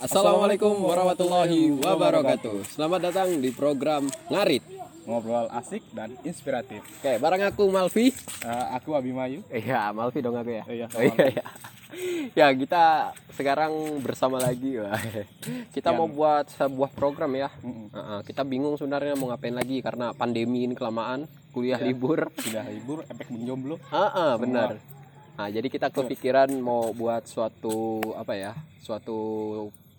Assalamualaikum warahmatullahi wabarakatuh. Selamat datang di program Ngarit. ngobrol asik dan inspiratif. Oke, bareng aku Malvi. Eh, aku Abimayu. Iya, Malvi dong aku ya. Iya, Oh, iya, iya. Ya, kita sekarang bersama lagi. Kita Yang- mau buat sebuah program ya. Kita bingung sebenarnya mau ngapain lagi karena pandemi ini kelamaan, kuliah Iya. libur. Sudah libur, efek menjomblo. Heeh, benar. Nah, jadi kita kepikiran mau buat suatu apa ya? Suatu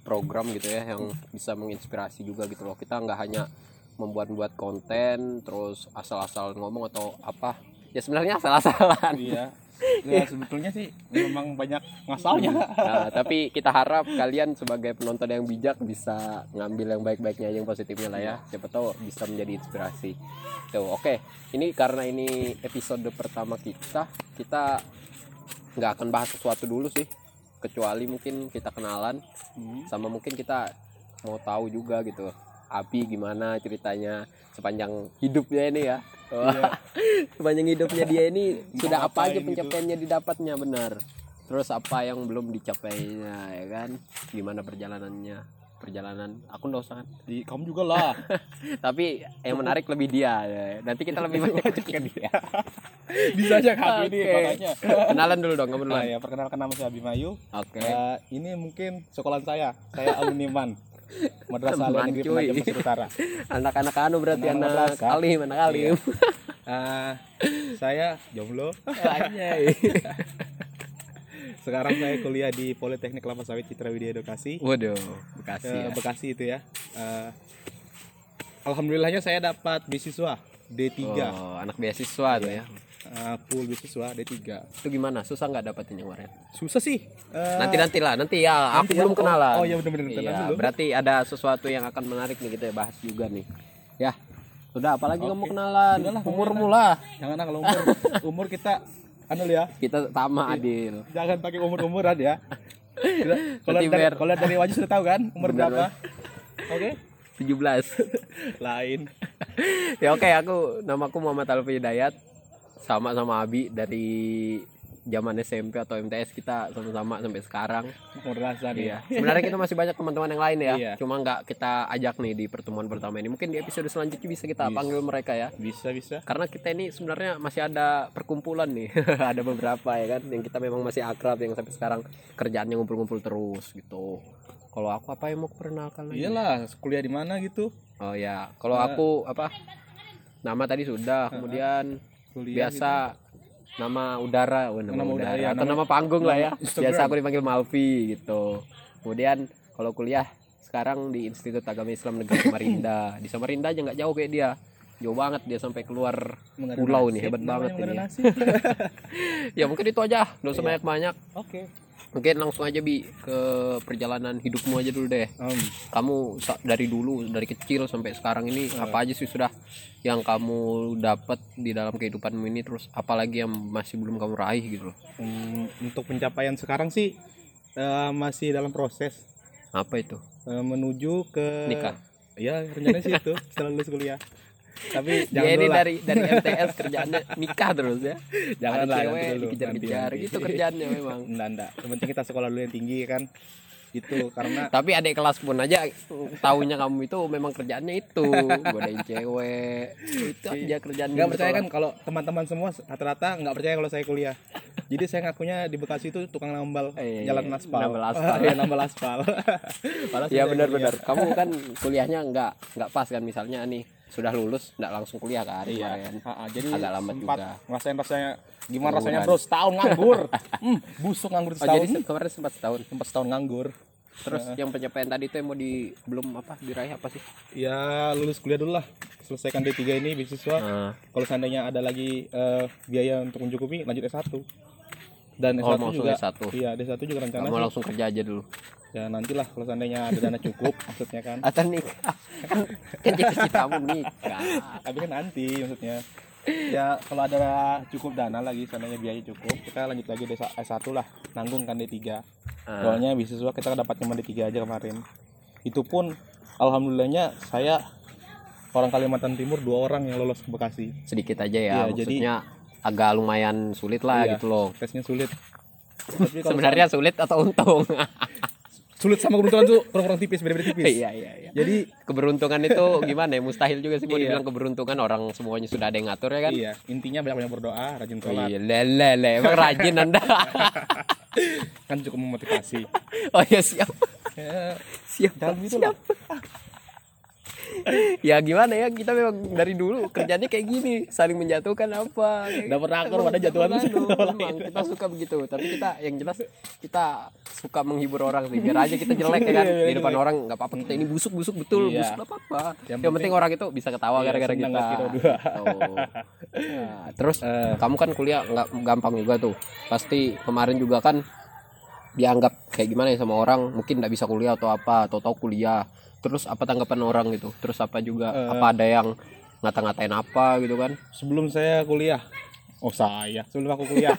program gitu ya yang bisa menginspirasi juga gitu loh. Kita nggak hanya membuat-buat konten terus asal-asal ngomong atau apa. Ya sebenarnya asal-asalan. Iya. Ya, sebetulnya sih memang banyak ngasalnya. Nah, tapi kita harap kalian sebagai penonton yang bijak bisa ngambil yang baik-baiknya yang positifnya lah ya. Siapa tahu bisa menjadi inspirasi. Tuh, oke. Ini karena ini episode pertama kita, kita nggak akan bahas sesuatu dulu sih. Kecuali mungkin kita kenalan Hmm. sama mungkin kita mau tahu juga gitu. Abi gimana ceritanya sepanjang hidupnya ini ya. Iya. sepanjang hidupnya dia ini sudah apa aja gitu. pencapaiannya didapatnya benar terus apa yang belum dicapainya ya kan gimana perjalanannya perjalanan aku nggak usah kan Di kamu juga lah. tapi yang menarik lebih dia ya. nanti kita lebih banyak dia. Bisa aja kaki ini makanya. kenalan dulu dong kamu dulu Nah, ya perkenalkan nama saya Abimayu. oke Eh, ini mungkin sekolah saya. Saya alumni MAN. Madrasah Aliyah Negeri. Penajam Utara. anak-anak anu berarti anak alim anak alim Eh, saya jomblo. Anjay. Sekarang saya kuliah di Politeknik Kelapa Sawit Citra Widya Edukasi. waduh bekasi ya. Bekasi itu ya. Eh, Alhamdulillahnya saya dapat beasiswa D3. oh, anak beasiswa tuh ya Eh, full beasiswa D3. itu gimana susah nggak dapetin yang kemarin Susah sih. Eh, nanti nanti lah nanti ya aku nanti ya. belum Oh, kenalan oh, iya bener-bener, tenang iya, berarti ada sesuatu yang akan menarik nih kita bahas juga nih ya sudah apalagi kamu Oke. kenalan Sudah lah, kamu umurmu lah Jangan kalau umur umur kita anu ya. kita sama adil Jangan pakai umur-umuran ya. Kita- Kalau Nanti dari, kalau dari wajah sudah tahu kan umur Bener, berapa? Oke. 17 Lain. ya oke aku namaku Muhammad Alfi Hidayat sama sama Abi dari zaman SMP atau MTS kita sama-sama sampai sekarang Umur rasa nih. Iya. Sebenarnya kita masih banyak teman-teman yang lain ya. Iya. Cuma nggak kita ajak nih di pertemuan pertama ini. Mungkin di episode selanjutnya bisa kita Bisa. panggil mereka ya. Bisa bisa. Karena kita ini sebenarnya masih ada perkumpulan nih. ada beberapa ya kan yang kita memang masih akrab yang sampai sekarang kerjaannya ngumpul-ngumpul terus gitu. Kalau aku apa yang mau perkenalkan lagi? Iyalah, kuliah di mana gitu? Oh ya, kalau Nah. aku apa? Nama tadi sudah, kemudian Kuliah biasa nama udara, oh, nama, Nama udara, udara, ya, atau nama- nama panggung lah ya. nama Instagram. Biasa aku dipanggil Malvi gitu. Kemudian kalau kuliah sekarang di Institut Agama Islam Negeri Samarinda. Di Samarinda aja nggak jauh kayak dia. Jauh banget dia sampai keluar Mengadu pulau nasib, nih, hebat banget ini. nasib. Ya mungkin itu aja, nggak usah Iya. banyak-banyak. Oke. Mungkin langsung aja bi ke perjalanan hidupmu aja dulu deh. Em, Kamu dari dulu, dari kecil sampai sekarang ini Iya. apa aja sih sudah yang kamu dapat di dalam kehidupanmu ini terus apalagi yang masih belum kamu raih gitu loh. em, untuk pencapaian sekarang sih eh, masih dalam proses Apa itu? eh, menuju ke Nikah. Ya rencananya sih itu setelah lulus kuliah. Tapi Dia ini dari dari MTS kerjaannya nikah terus ya. jangan lah cewek nanti dulu, dikejar-kejar nanti, gitu kerjaannya memang. Enggak, enggak. Yang penting kita sekolah dulu yang tinggi kan. Itu karena Tapi adik kelas pun aja tahunya kamu itu memang kerjaannya itu godain cewek. Itu aja kerjaan nggak percaya kan kalau teman-teman semua rata-rata nggak percaya kalau saya kuliah. Jadi saya ngakunya di Bekasi itu tukang nambal Eh, jalan aspal. nambal aspal. Iya, nambal aspal. Iya saya benar-benar. Kamu kan kuliahnya nggak nggak pas kan misalnya nih sudah lulus nggak langsung kuliah kan Iya. kemarin. Ha-ha, jadi Agak lambat sempat juga. ngerasain rasanya gimana rasanya Tungguan. bro setahun nganggur. hmm, busuk nganggur Oh setahun. jadi se- kemarin sempat setahun. sempat setahun nganggur. Terus yang pencapaian tadi itu yang mau di belum apa diraih apa sih? Ya lulus kuliah dulu lah. Selesaikan D3 ini beasiswa. Nah, Kalau seandainya ada lagi eh, biaya untuk mencukupi lanjut S1. Dan Oh, S1 mau langsung juga S1. Iya, S1 juga rencana sih. langsung kerja aja dulu. Ya nantilah kalau seandainya ada dana cukup maksudnya kan. Atau nikah. kan kan cita-citamu nikah. Tapi kan nanti maksudnya. Ya kalau ada cukup dana lagi seandainya biaya cukup, kita lanjut lagi di S1 lah, nanggung kan D3. Ah. Soalnya beasiswa kita dapat cuma D3 aja kemarin. Itu pun alhamdulillahnya saya orang Kalimantan Timur dua orang yang lolos ke Bekasi. sedikit aja ya jadi- maksudnya agak lumayan sulit lah Iya. gitu loh Tesnya sulit. Tapi sebenarnya sulit atau untung sulit sama keberuntungan tuh kurang-kurang tipis beda-beda tipis. Iya iya iya. Jadi keberuntungan itu gimana ya? Mustahil juga sih mau Iya. dibilang keberuntungan orang semuanya sudah ada yang ngatur ya kan? Iya intinya banyak-banyak berdoa rajin sholat. iya lele. Le emang rajin anda? Kan cukup memotivasi. Oh ya siap. Ya, siap dalam itu lah ya gimana ya? Kita memang dari dulu kerjanya kayak gini. Saling menjatuhkan apa? Dapat gitu. rakor, pada jatuhan Memang, kita suka begitu. Tapi kita yang jelas kita suka menghibur orang sih. Biar aja kita jelek ya kan? Iya, di depan orang nggak apa-apa. Kita ini busuk busuk betul. Iya. busuk nggak apa-apa. Yang yang, penting orang itu bisa ketawa Iya, gara-gara senang kita. kita berdua. Tuh. Nah, terus Eh. kamu kan kuliah nggak gampang juga tuh. Pasti kemarin juga kan dianggap kayak gimana ya sama orang? Mungkin nggak bisa kuliah atau apa atau tahu kuliah terus apa tanggapan orang gitu? Terus apa juga Eh. apa ada yang ngata-ngatain apa gitu kan? Sebelum saya kuliah. Oh saya. Sebelum aku kuliah.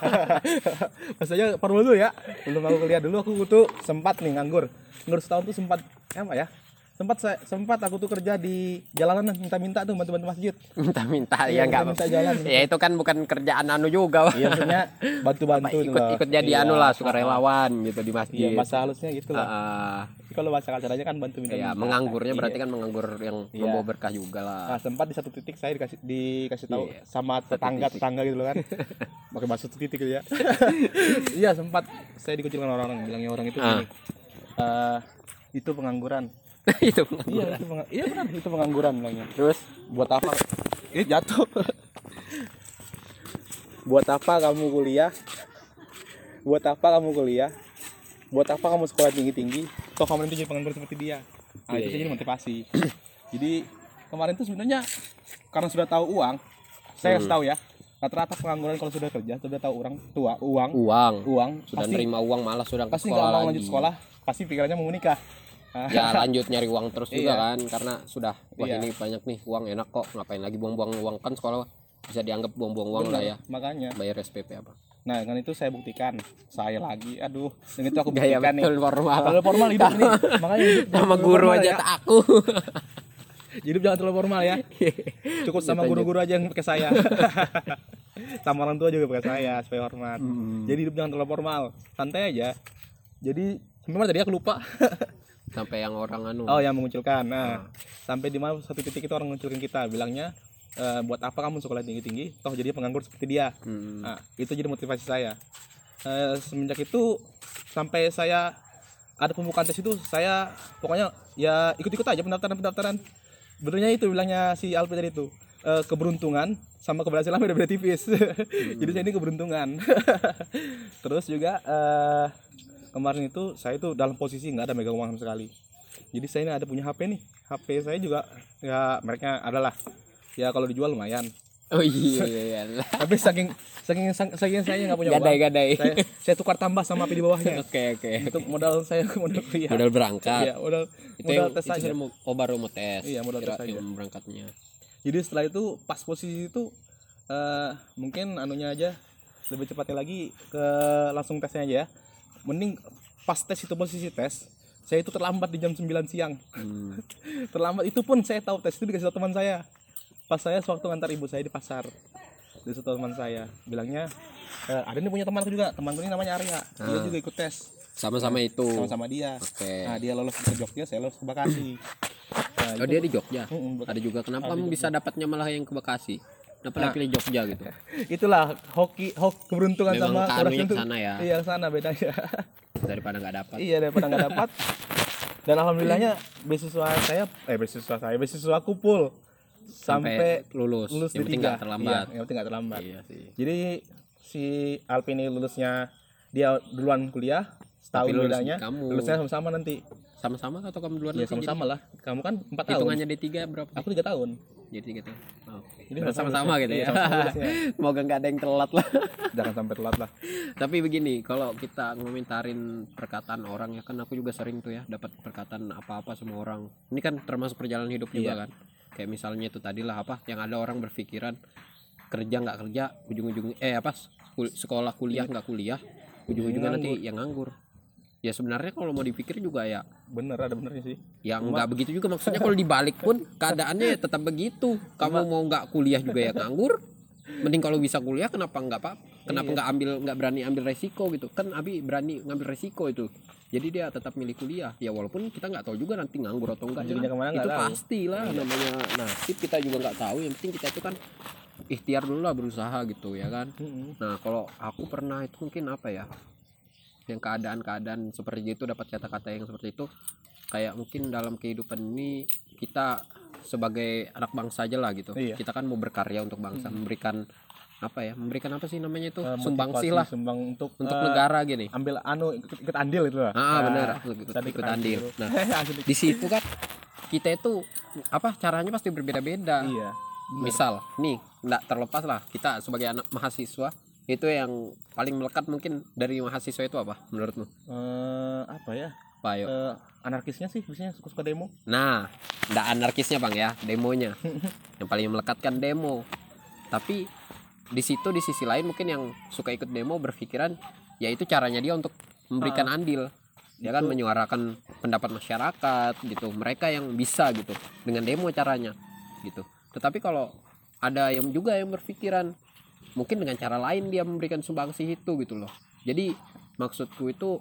Maksudnya formal dulu ya. Sebelum aku kuliah dulu aku tuh sempat nih nganggur. Nganggur setahun tuh sempat apa ya sempat saya sempat aku tuh kerja di jalanan minta-minta tuh bantu-bantu masjid. Minta-minta Iya, ya nggak minta jalan. ya itu kan bukan kerjaan anu juga iya maksudnya bantu-bantu ikut ikut jadi Iya. anu lah sukarelawan gitu di iya masjid bahasa halusnya gitu lah. Ah, Tapi kalau bahasa kasarnya kan bantu minta ya menganggurnya berarti kan menganggur yang Iya. membawa berkah juga lah. Nah, sempat di satu titik saya dikasih dikasih tahu Iya, sama tetangga tetangga gitu loh kan. Pakai bahasa satu titik gitu ya. Iya sempat saya dikucilkan orang-orang bilangnya orang itu gini "Eh, itu pengangguran itu iya itu penga- iya benar itu pengangguran bilangnya terus buat apa? Ini jatuh. Buat apa kamu kuliah? Buat apa kamu kuliah? Buat apa kamu sekolah tinggi tinggi toh kamu nanti jadi pengangguran seperti dia. Nah Iya, itu iya. jadi motivasi. Jadi kemarin tuh sebenarnya karena sudah tahu uang saya Hmm. harus tahu ya rata-rata pengangguran kalau sudah kerja sudah tahu orang tua uang. Uang. Uang sudah pasti nerima uang malah sudah pasti sekolah nggak mau lagi. lanjut sekolah pasti pikirannya mau menikah. Ah, ya lanjut nyari uang terus juga Iya. kan karena sudah wah Iya. ini banyak nih uang enak kok ngapain lagi buang-buang uang? Kan sekolah bisa dianggap buang-buang uang lah ya. makanya. Bayar SPP apa? Nah kan itu saya buktikan saya lagi aduh dengan itu aku gaya buktikan nih. betul formal. Terlalu formal hidup ini makanya hidup sama guru aja ya. tak aku. Hidup jangan terlalu formal ya. Cukup sama guru-guru aja yang pakai saya. Sama orang tua juga pakai saya supaya hormat. Hmm. jadi hidup jangan terlalu formal santai aja. Jadi memang tadi? Aku lupa sampai yang orang anu oh yang mengucilkan nah sampai di mana satu titik itu orang mengucilkan kita bilangnya "Eh, buat apa kamu sekolah tinggi tinggi toh jadi penganggur seperti dia Hmm. Nah, itu jadi motivasi saya. Eh, semenjak itu sampai saya ada pembukaan tes itu saya pokoknya ya ikut-ikut aja pendaftaran-pendaftaran. Benernya itu bilangnya si Alpi tadi itu eh, keberuntungan sama keberhasilan beda-beda tipis. jadi saya ini keberuntungan. Terus juga eh, kemarin itu saya itu dalam posisi nggak ada megang uang sama sekali. Jadi saya ini ada punya HP nih. HP saya juga ya mereknya adalah ya kalau dijual lumayan. oh iya iya, iya. Tapi saking saking saking saya nggak punya uang, gadai gadai saya, saya tukar tambah sama api di bawahnya. oke oke Itu modal saya modal kuliah. modal berangkat Iya, modal itu modal yang tes itu aja. mau oh baru mau tes Iya, modal Kira tes aja. berangkatnya Jadi setelah itu pas posisi itu eh mungkin anunya aja lebih cepatnya lagi ke langsung tesnya aja ya. Mending pas tes itu posisi tes saya itu terlambat di jam 9 siang. Hmm. Terlambat itu pun saya tahu tes itu dikasih tahu teman saya. Pas saya sewaktu ngantar ibu saya di pasar. Dikasih tahu teman saya, bilangnya "Eh, ada nih punya temanku juga, temanku ini namanya Arya. Dia Ah. juga ikut tes sama-sama itu sama-sama dia. oke Nah, dia lolos ke Jogja, saya lolos ke Bekasi. Nah, oh dia di Jogja Mm-mm, ada juga kenapa Ada bisa dapatnya malah yang ke Bekasi kenapa Nah. nah. pilih Jogja gitu itulah hoki hok keberuntungan Memang sama ke tuh. sana ya. Iya, sana bedanya. daripada nggak dapat iya, daripada nggak dapat. Dan alhamdulillahnya beasiswa saya eh beasiswa saya beasiswa aku full sampai, lulus, lulus yang di penting tiga. terlambat Iya, yang penting nggak terlambat. iya sih Jadi si Alpi ini lulusnya dia duluan kuliah setahun Tapi lulus bedanya. kamu. Lulusnya sama-sama nanti. sama-sama atau kamu duluan Iya nanti sama-sama lah. Kamu kan empat tahun. hitungannya D3 berapa Aku tiga tahun. jadi tiga tahun oh, Berarti sama-sama gitu Iya, ya lulusnya. semoga nggak ada yang telat lah Jangan sampai telat lah. tapi begini kalau kita ngomentarin perkataan orang ya kan aku juga sering tuh ya dapat perkataan apa-apa sama orang ini kan termasuk perjalanan hidup juga Iya. kan kayak misalnya itu tadi lah apa yang ada orang berpikiran kerja nggak kerja ujung-ujung eh apa sekolah kuliah nggak kuliah ujung-ujungnya nanti yang nganggur ya sebenarnya kalau mau dipikir juga ya. Bener ada benernya sih. yang nggak begitu juga. Maksudnya kalau dibalik pun keadaannya ya tetap begitu. Kamu mau nggak kuliah juga ya nganggur. Mending kalau bisa kuliah kenapa nggak pak kenapa Iya. nggak ambil nggak berani ambil resiko gitu? Kan abi berani ngambil resiko itu. Jadi dia tetap milih kuliah. Ya walaupun kita nggak tahu juga nanti nganggur atau enggak ya Jadinya ke mana nggak itu. Iya. pasti lah namanya nasib. Kita juga nggak tahu. Yang penting kita itu kan ikhtiar dulu lah berusaha gitu ya kan. Nah kalau aku pernah itu mungkin apa ya yang keadaan-keadaan seperti itu dapat kata-kata yang seperti itu kayak mungkin dalam kehidupan ini kita sebagai anak bangsa aja lah gitu. Iya. kita kan mau berkarya untuk bangsa memberikan apa ya memberikan apa sih namanya itu? Eh, sumbangsih lah. sumbang untuk untuk eh, negara gini. ambil anu ikut, ikut andil itu lah. Ah benar Nah, ikut, tadi ikut andil. nah di situ kan kita itu apa caranya pasti berbeda-beda. Iya. Misal nih nggak terlepas lah kita sebagai anak mahasiswa itu yang paling melekat mungkin dari mahasiswa itu apa menurutmu? Eh, apa ya? Pak Ayo? Eh, anarkisnya sih biasanya suka suka demo. Nah nggak anarkisnya bang ya demonya. Yang paling melekatkan demo. Tapi di situ di sisi lain mungkin yang suka ikut demo berpikiran ya itu caranya dia untuk memberikan andil. Ya kan Itu- menyuarakan pendapat masyarakat gitu. Mereka yang bisa gitu dengan demo caranya gitu. Tetapi kalau ada yang juga yang berpikiran mungkin dengan cara lain dia memberikan sumbangsih itu gitu loh. Jadi maksudku itu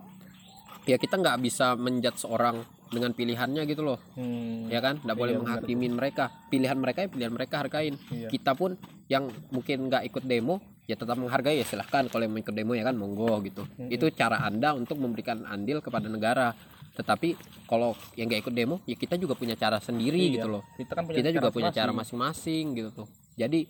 ya kita nggak bisa menjudge seorang dengan pilihannya gitu loh. Hmm, ya kan? Nggak boleh Iya, menghakimin mereka. Pilihan mereka ya pilihan mereka hargain Iya. kita pun yang mungkin nggak ikut demo ya tetap menghargai ya silahkan. Kalau yang ikut demo ya kan monggo gitu. Mm-mm. itu cara anda untuk memberikan andil kepada negara. Tetapi kalau yang nggak ikut demo ya kita juga punya cara sendiri Iya. gitu loh. Kita kan punya kita juga punya cara masing-masing gitu tuh. Jadi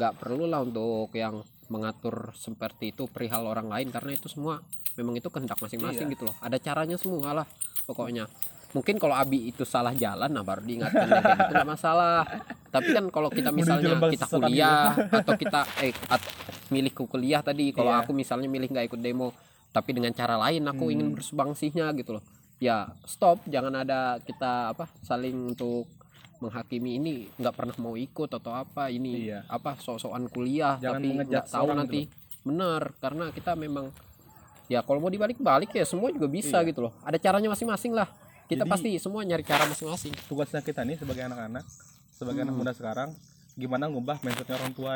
nggak perlu lah untuk yang mengatur seperti itu perihal orang lain karena itu semua memang itu kehendak masing-masing Iya. gitu loh ada caranya semua lah pokoknya mungkin kalau Abi itu salah jalan nah baru diingatkan kayak gitu nggak masalah tapi kan kalau kita misalnya kita kuliah atau kita eh at- milih ke kuliah tadi kalau Iya. aku misalnya milih nggak ikut demo tapi dengan cara lain aku Hmm. ingin bersubangsihnya gitu loh ya stop jangan ada kita apa saling untuk menghakimi ini nggak pernah mau ikut atau apa ini Iya. apa sok-sokan kuliah Jangan tapi nggak tahu nanti benar karena kita memang ya kalau mau dibalik-balik ya semua juga bisa Iya. gitu loh ada caranya masing-masing lah kita Jadi- pasti semua nyari cara masing-masing tugasnya kita nih sebagai anak-anak sebagai anak Hmm. muda sekarang gimana ngubah mindsetnya orang tua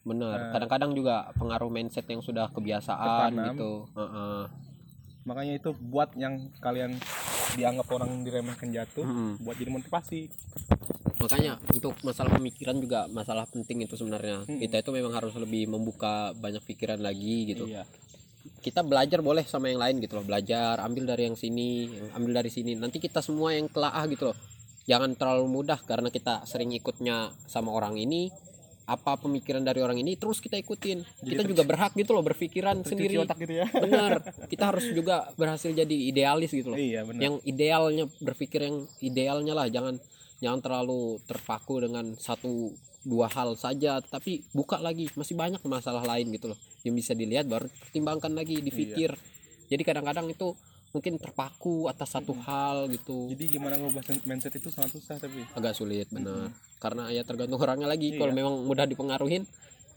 benar Eh. kadang-kadang juga pengaruh mindset yang sudah kebiasaan gitu Heeh. makanya itu buat yang kalian dianggap orang diremehkan jatuh Mm-mm. buat jadi motivasi. Makanya untuk masalah pemikiran juga masalah penting itu sebenarnya. Mm-mm. kita itu memang harus lebih membuka banyak pikiran lagi gitu. Iya. Kita belajar boleh sama yang lain gitu loh. Belajar ambil dari yang sini ambil dari sini. Nanti kita semua yang telaah gitu loh. Jangan terlalu mudah karena kita sering ikutnya sama orang ini apa pemikiran dari orang ini terus kita ikutin. Kita juga berhak gitu loh berpikiran sendiri. otak gitu ya. Benar. Kita harus juga berhasil jadi idealis gitu loh. Iya benar. Yang idealnya berpikir yang idealnya lah. Jangan jangan terlalu terpaku dengan satu dua hal saja. Tapi buka lagi. Masih banyak masalah lain gitu loh. Yang bisa dilihat baru pertimbangkan lagi dipikir. Jadi kadang-kadang itu mungkin terpaku atas satu hal gitu jadi gimana ngubah mindset itu sangat susah tapi agak sulit benar karena ya tergantung orangnya lagi Iya. kalau memang mudah dipengaruhin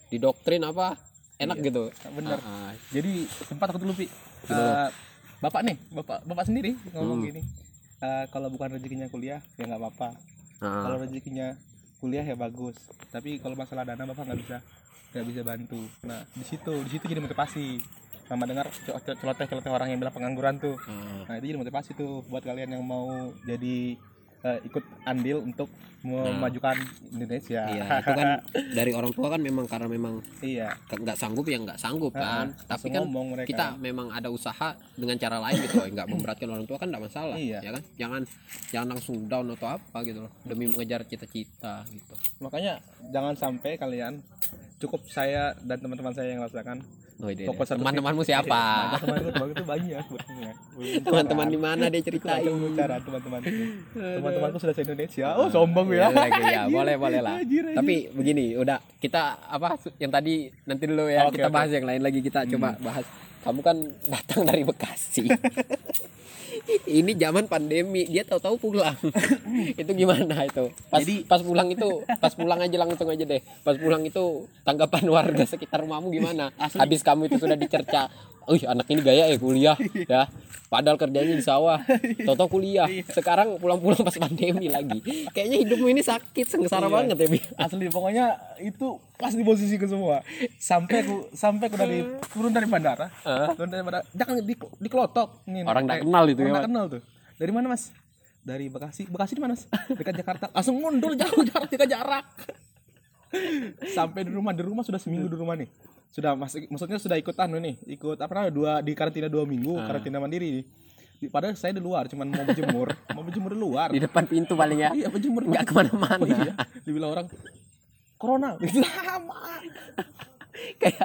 didoktrin apa enak Iya. gitu benar Ah, ah. jadi sempat aku dulu Pi. Eh, bapak nih bapak bapak sendiri ngomong Hmm. gini eh, kalau bukan rezekinya kuliah ya nggak apa-apa Ah. kalau rezekinya kuliah ya bagus tapi kalau masalah dana bapak nggak bisa nggak bisa bantu nah di situ di situ jadi motivasi sama dengar celoteh celoteh orang yang bilang pengangguran tuh. Ah. nah itu jadi motivasi tuh buat kalian yang mau jadi eh, ikut andil untuk memajukan Indonesia. Iya itu kan dari orang tua kan memang karena memang iya. nggak sanggup ya nggak sanggup kan. tapi kan mereka. kita memang ada usaha dengan cara lain gitu loh nggak memberatkan orang tua kan nggak masalah Iya. ya kan? Jangan jangan langsung down atau apa gitu loh demi mengejar cita-cita gitu. Makanya jangan sampai kalian cukup saya dan teman-teman saya yang rasakan oh, ide, Fokus satu teman-temanmu siapa? Teman-teman teman itu banyak teman-teman di mana dia ceritain bicara teman-teman. Teman-temanku sudah se Indonesia. Oh sombong ya. Ya, boleh boleh lah. Tapi begini udah kita apa yang tadi nanti dulu ya kita bahas yang lain lagi kita coba bahas. Kamu kan datang dari Bekasi ini zaman pandemi dia tahu-tahu pulang. Itu gimana itu? Pas Jadi- pas pulang itu pas pulang aja langsung aja deh. Pas pulang itu tanggapan warga sekitar rumahmu gimana? Habis kamu itu sudah dicerca Wih anak ini gaya ya kuliah ya. Padahal kerjanya di sawah. Toto kuliah. Sekarang pulang-pulang pas pandemi lagi. Kayaknya hidupmu ini sakit Sengsara Iya. banget ya Bi. Asli pokoknya itu pas di posisiku semua. Sampai aku sampai aku dari turun dari bandara. Turun dari bandara. Jangan di dikelotok nih Orang nggak Eh, kenal itu orang ya, kenal tuh. Dari mana mas? Dari Bekasi. Bekasi di mana mas? Dekat Jakarta. Langsung mundur jauh jarak jarak. Sampai di rumah. Di rumah sudah seminggu di rumah nih sudah masuk maksudnya sudah ikut anu nih ikut apa namanya dua di karantina dua minggu Ah. karantina mandiri. Padahal saya di luar cuman mau berjemur mau berjemur di luar. Di depan pintu paling ya? Iya berjemur Nggak ke mana-mana. Oh, iya. dibilang orang corona. Lama. Kayak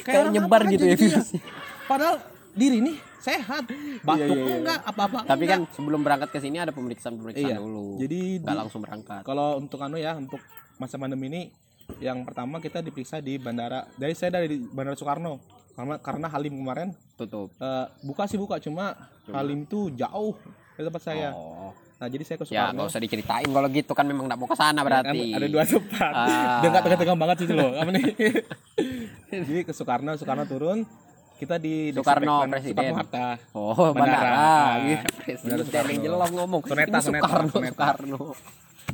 kayak Kayak nyebar gitu ya gitu virusnya. Padahal diri nih sehat. Batuk Iya, iya, iya. enggak apa-apa Tapi enggak. kan sebelum berangkat ke sini ada pemeriksaan-pemeriksaan Iya. dulu. Jadi Nggak langsung berangkat. kalau untuk anu ya untuk masa pandemi ini yang pertama kita diperiksa di bandara dari saya dari bandara Soekarno karena karena Halim kemarin Tutup eh, buka sih buka cuma, Halim tuh jauh dari tempat saya Oh nah jadi saya ke Ya Soekarno nggak usah diceritain kalau gitu kan memang nggak mau ke sana berarti Kan ada dua tempat Ah. nggak tegang-tegang banget sih loh apa nih jadi ke Soekarno Soekarno turun kita di Soekarno Presiden. Soekarno Hatta Oh, Bandara. bandara. Ah, Iya, Bandara Presiden Soekarno. yang jelas ngomong. Soneta, Soneta, Soekarno, Soneta. Soekarno.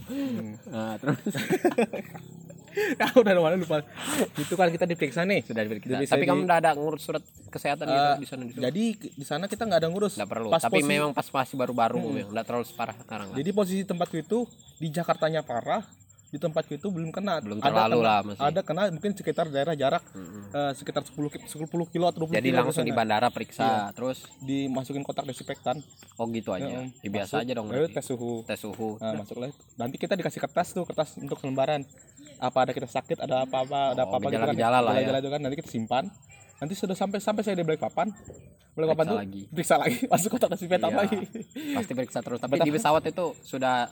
Hmm. Nah, terus ya udah mana lupa. Itu kan kita diperiksa nih. Sudah diperiksa. Tapi saya kamu di- udah ada ngurus surat kesehatan gitu Eh, di sana di jadi di sana kita nggak ada ngurus. Nggak perlu. Pas Tapi posisi- memang pas masih baru-baru memang nggak terlalu separah sekarang jadi posisi tempatku itu di Jakartanya parah di tempatku itu belum kena Belum Ada terlalu kena- lah masih. ada kena mungkin sekitar daerah jarak Mm-mm. eh, sekitar 10 ki- 10 kilo atau 20 Jadi kilo langsung ke di sana. bandara periksa, Iya. terus dimasukin kotak desinfektan oh gitu aja. Ya, Ya, biasa masuk, aja dong. lalu tes suhu Tes suhu. Nah, masuklah. Nanti kita dikasih kertas tuh, kertas untuk lembaran. Apa ada kita sakit, ada apa-apa, ada Oh, apa-apa gitu kan. gejala-gejala lah ya. Kan nanti kita simpan. Nanti sudah sampai sampai saya di Balikpapan. Balikpapan Periksa tuh lagi. periksa lagi, masuk kotak desinfektan Iya. lagi. Pasti periksa terus. Tapi di pesawat itu sudah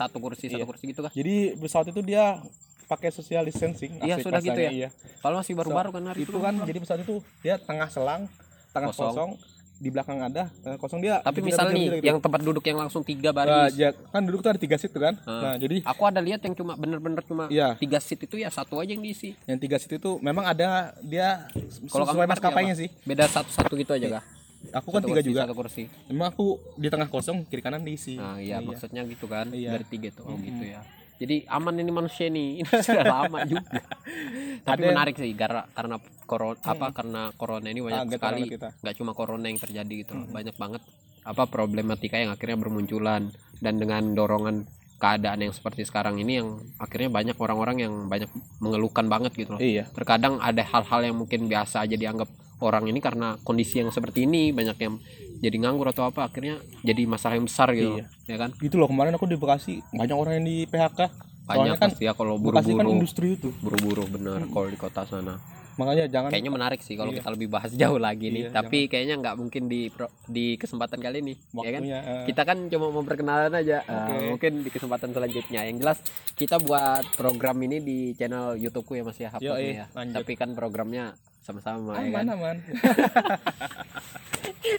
satu kursi satu Iya. kursi gitu kah? Jadi pesawat itu dia pakai social distancing. Iya, sudah gitu ya? Iya. Kalau masih baru-baru kan hari Itu kan jadi pesawat itu dia tengah selang, tengah Kosong. kosong, di belakang ada, tengah kosong dia. Tapi misal nih gitu. yang tempat duduk yang langsung tiga Nah, baris. ya, kan duduk tuh ada tiga seat tuh kan. Ah. Nah, jadi Aku ada lihat yang cuma bener-bener cuma Iya. tiga seat itu ya satu aja yang diisi. yang tiga seat itu memang ada dia Kalau kamu sesuai maskapainya apa? sih. Beda satu-satu gitu aja kah? Aku kan Satu tiga kursi, juga. Satu kursi. Emang aku di tengah kosong, kiri kanan diisi. Nah, iya, maksudnya gitu kan. Iya. Dari tiga tuh. Oh, gitu ya. Jadi aman ini manusia nih. Ini sudah lama juga. Tapi Ada menarik sih karena karena corona apa karena corona ini banyak Kaget sekali nggak cuma corona yang terjadi gitu loh. Banyak banget apa problematika yang akhirnya bermunculan dan dengan dorongan keadaan yang seperti sekarang ini yang akhirnya banyak orang-orang yang banyak mengeluhkan banget gitu loh. Iya. Terkadang ada hal-hal yang mungkin biasa aja dianggap orang ini karena kondisi yang seperti ini banyak yang jadi nganggur atau apa akhirnya jadi masalah yang besar gitu Iya. ya kan? Gitu loh kemarin aku di Bekasi banyak orang yang di PHK. banyak kan pasti ya kalau Bekasi kan buru-buru industri itu. buru-buru bener kalau di kota sana. Makanya jangan kayaknya menarik sih kalau Iya. kita lebih bahas jauh lagi nih. Iya, tapi kayaknya nggak mungkin di di kesempatan kali ini ya kan? Waktunya eh, kita kan cuma mau perkenalan aja. Ah, Oke. mungkin di kesempatan selanjutnya. Yang jelas kita buat program ini di channel YouTubeku ya Mas ya ya. tapi kan programnya sama-sama ya kan aman aman.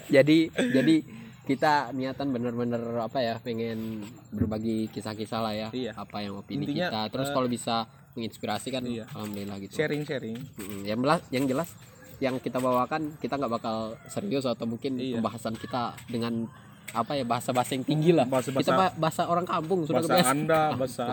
jadi jadi kita niatan bener-bener apa ya pengen berbagi kisah-kisah lah ya Iya. apa yang opini Intinya, kita terus eh, kalau bisa menginspirasi kan iya. alhamdulillah gitu sharing sharing. Mm, yang jelas yang jelas yang kita bawakan kita nggak bakal serius atau mungkin Iya. pembahasan kita dengan apa ya bahasa-bahasa yang tinggi lah Bahasa-bahasa- kita ba- bahasa orang kampung sudah Bahasa kebiasaan Anda, bahasa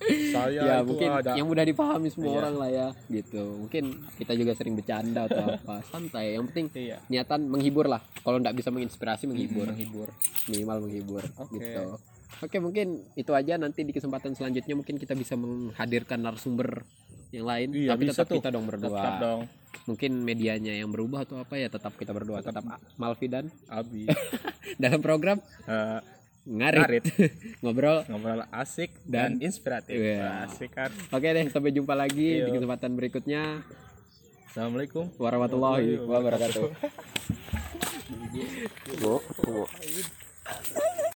saya ya itu mungkin ada. yang mudah dipahami semua Iya. orang lah ya gitu mungkin kita juga sering bercanda atau apa santai yang penting Iya. niatan menghibur lah kalau nggak bisa menginspirasi menghibur Menghibur. minimal menghibur Oke. gitu oke mungkin itu aja nanti di kesempatan selanjutnya mungkin kita bisa menghadirkan narasumber yang lain Iya, tapi bisa tetap tuh. kita dong berdua Tetap dong. mungkin medianya yang berubah atau apa ya tetap kita berdua tetap, Malvi dan Abi. dalam program Eh, ngarit, Ngarit. ngobrol ngobrol asik Dan- dan, inspiratif. Iya. Asik kan. oke deh sampai jumpa lagi di Iya. kesempatan berikutnya Assalamualaikum. warahmatullahi wabarakatuh.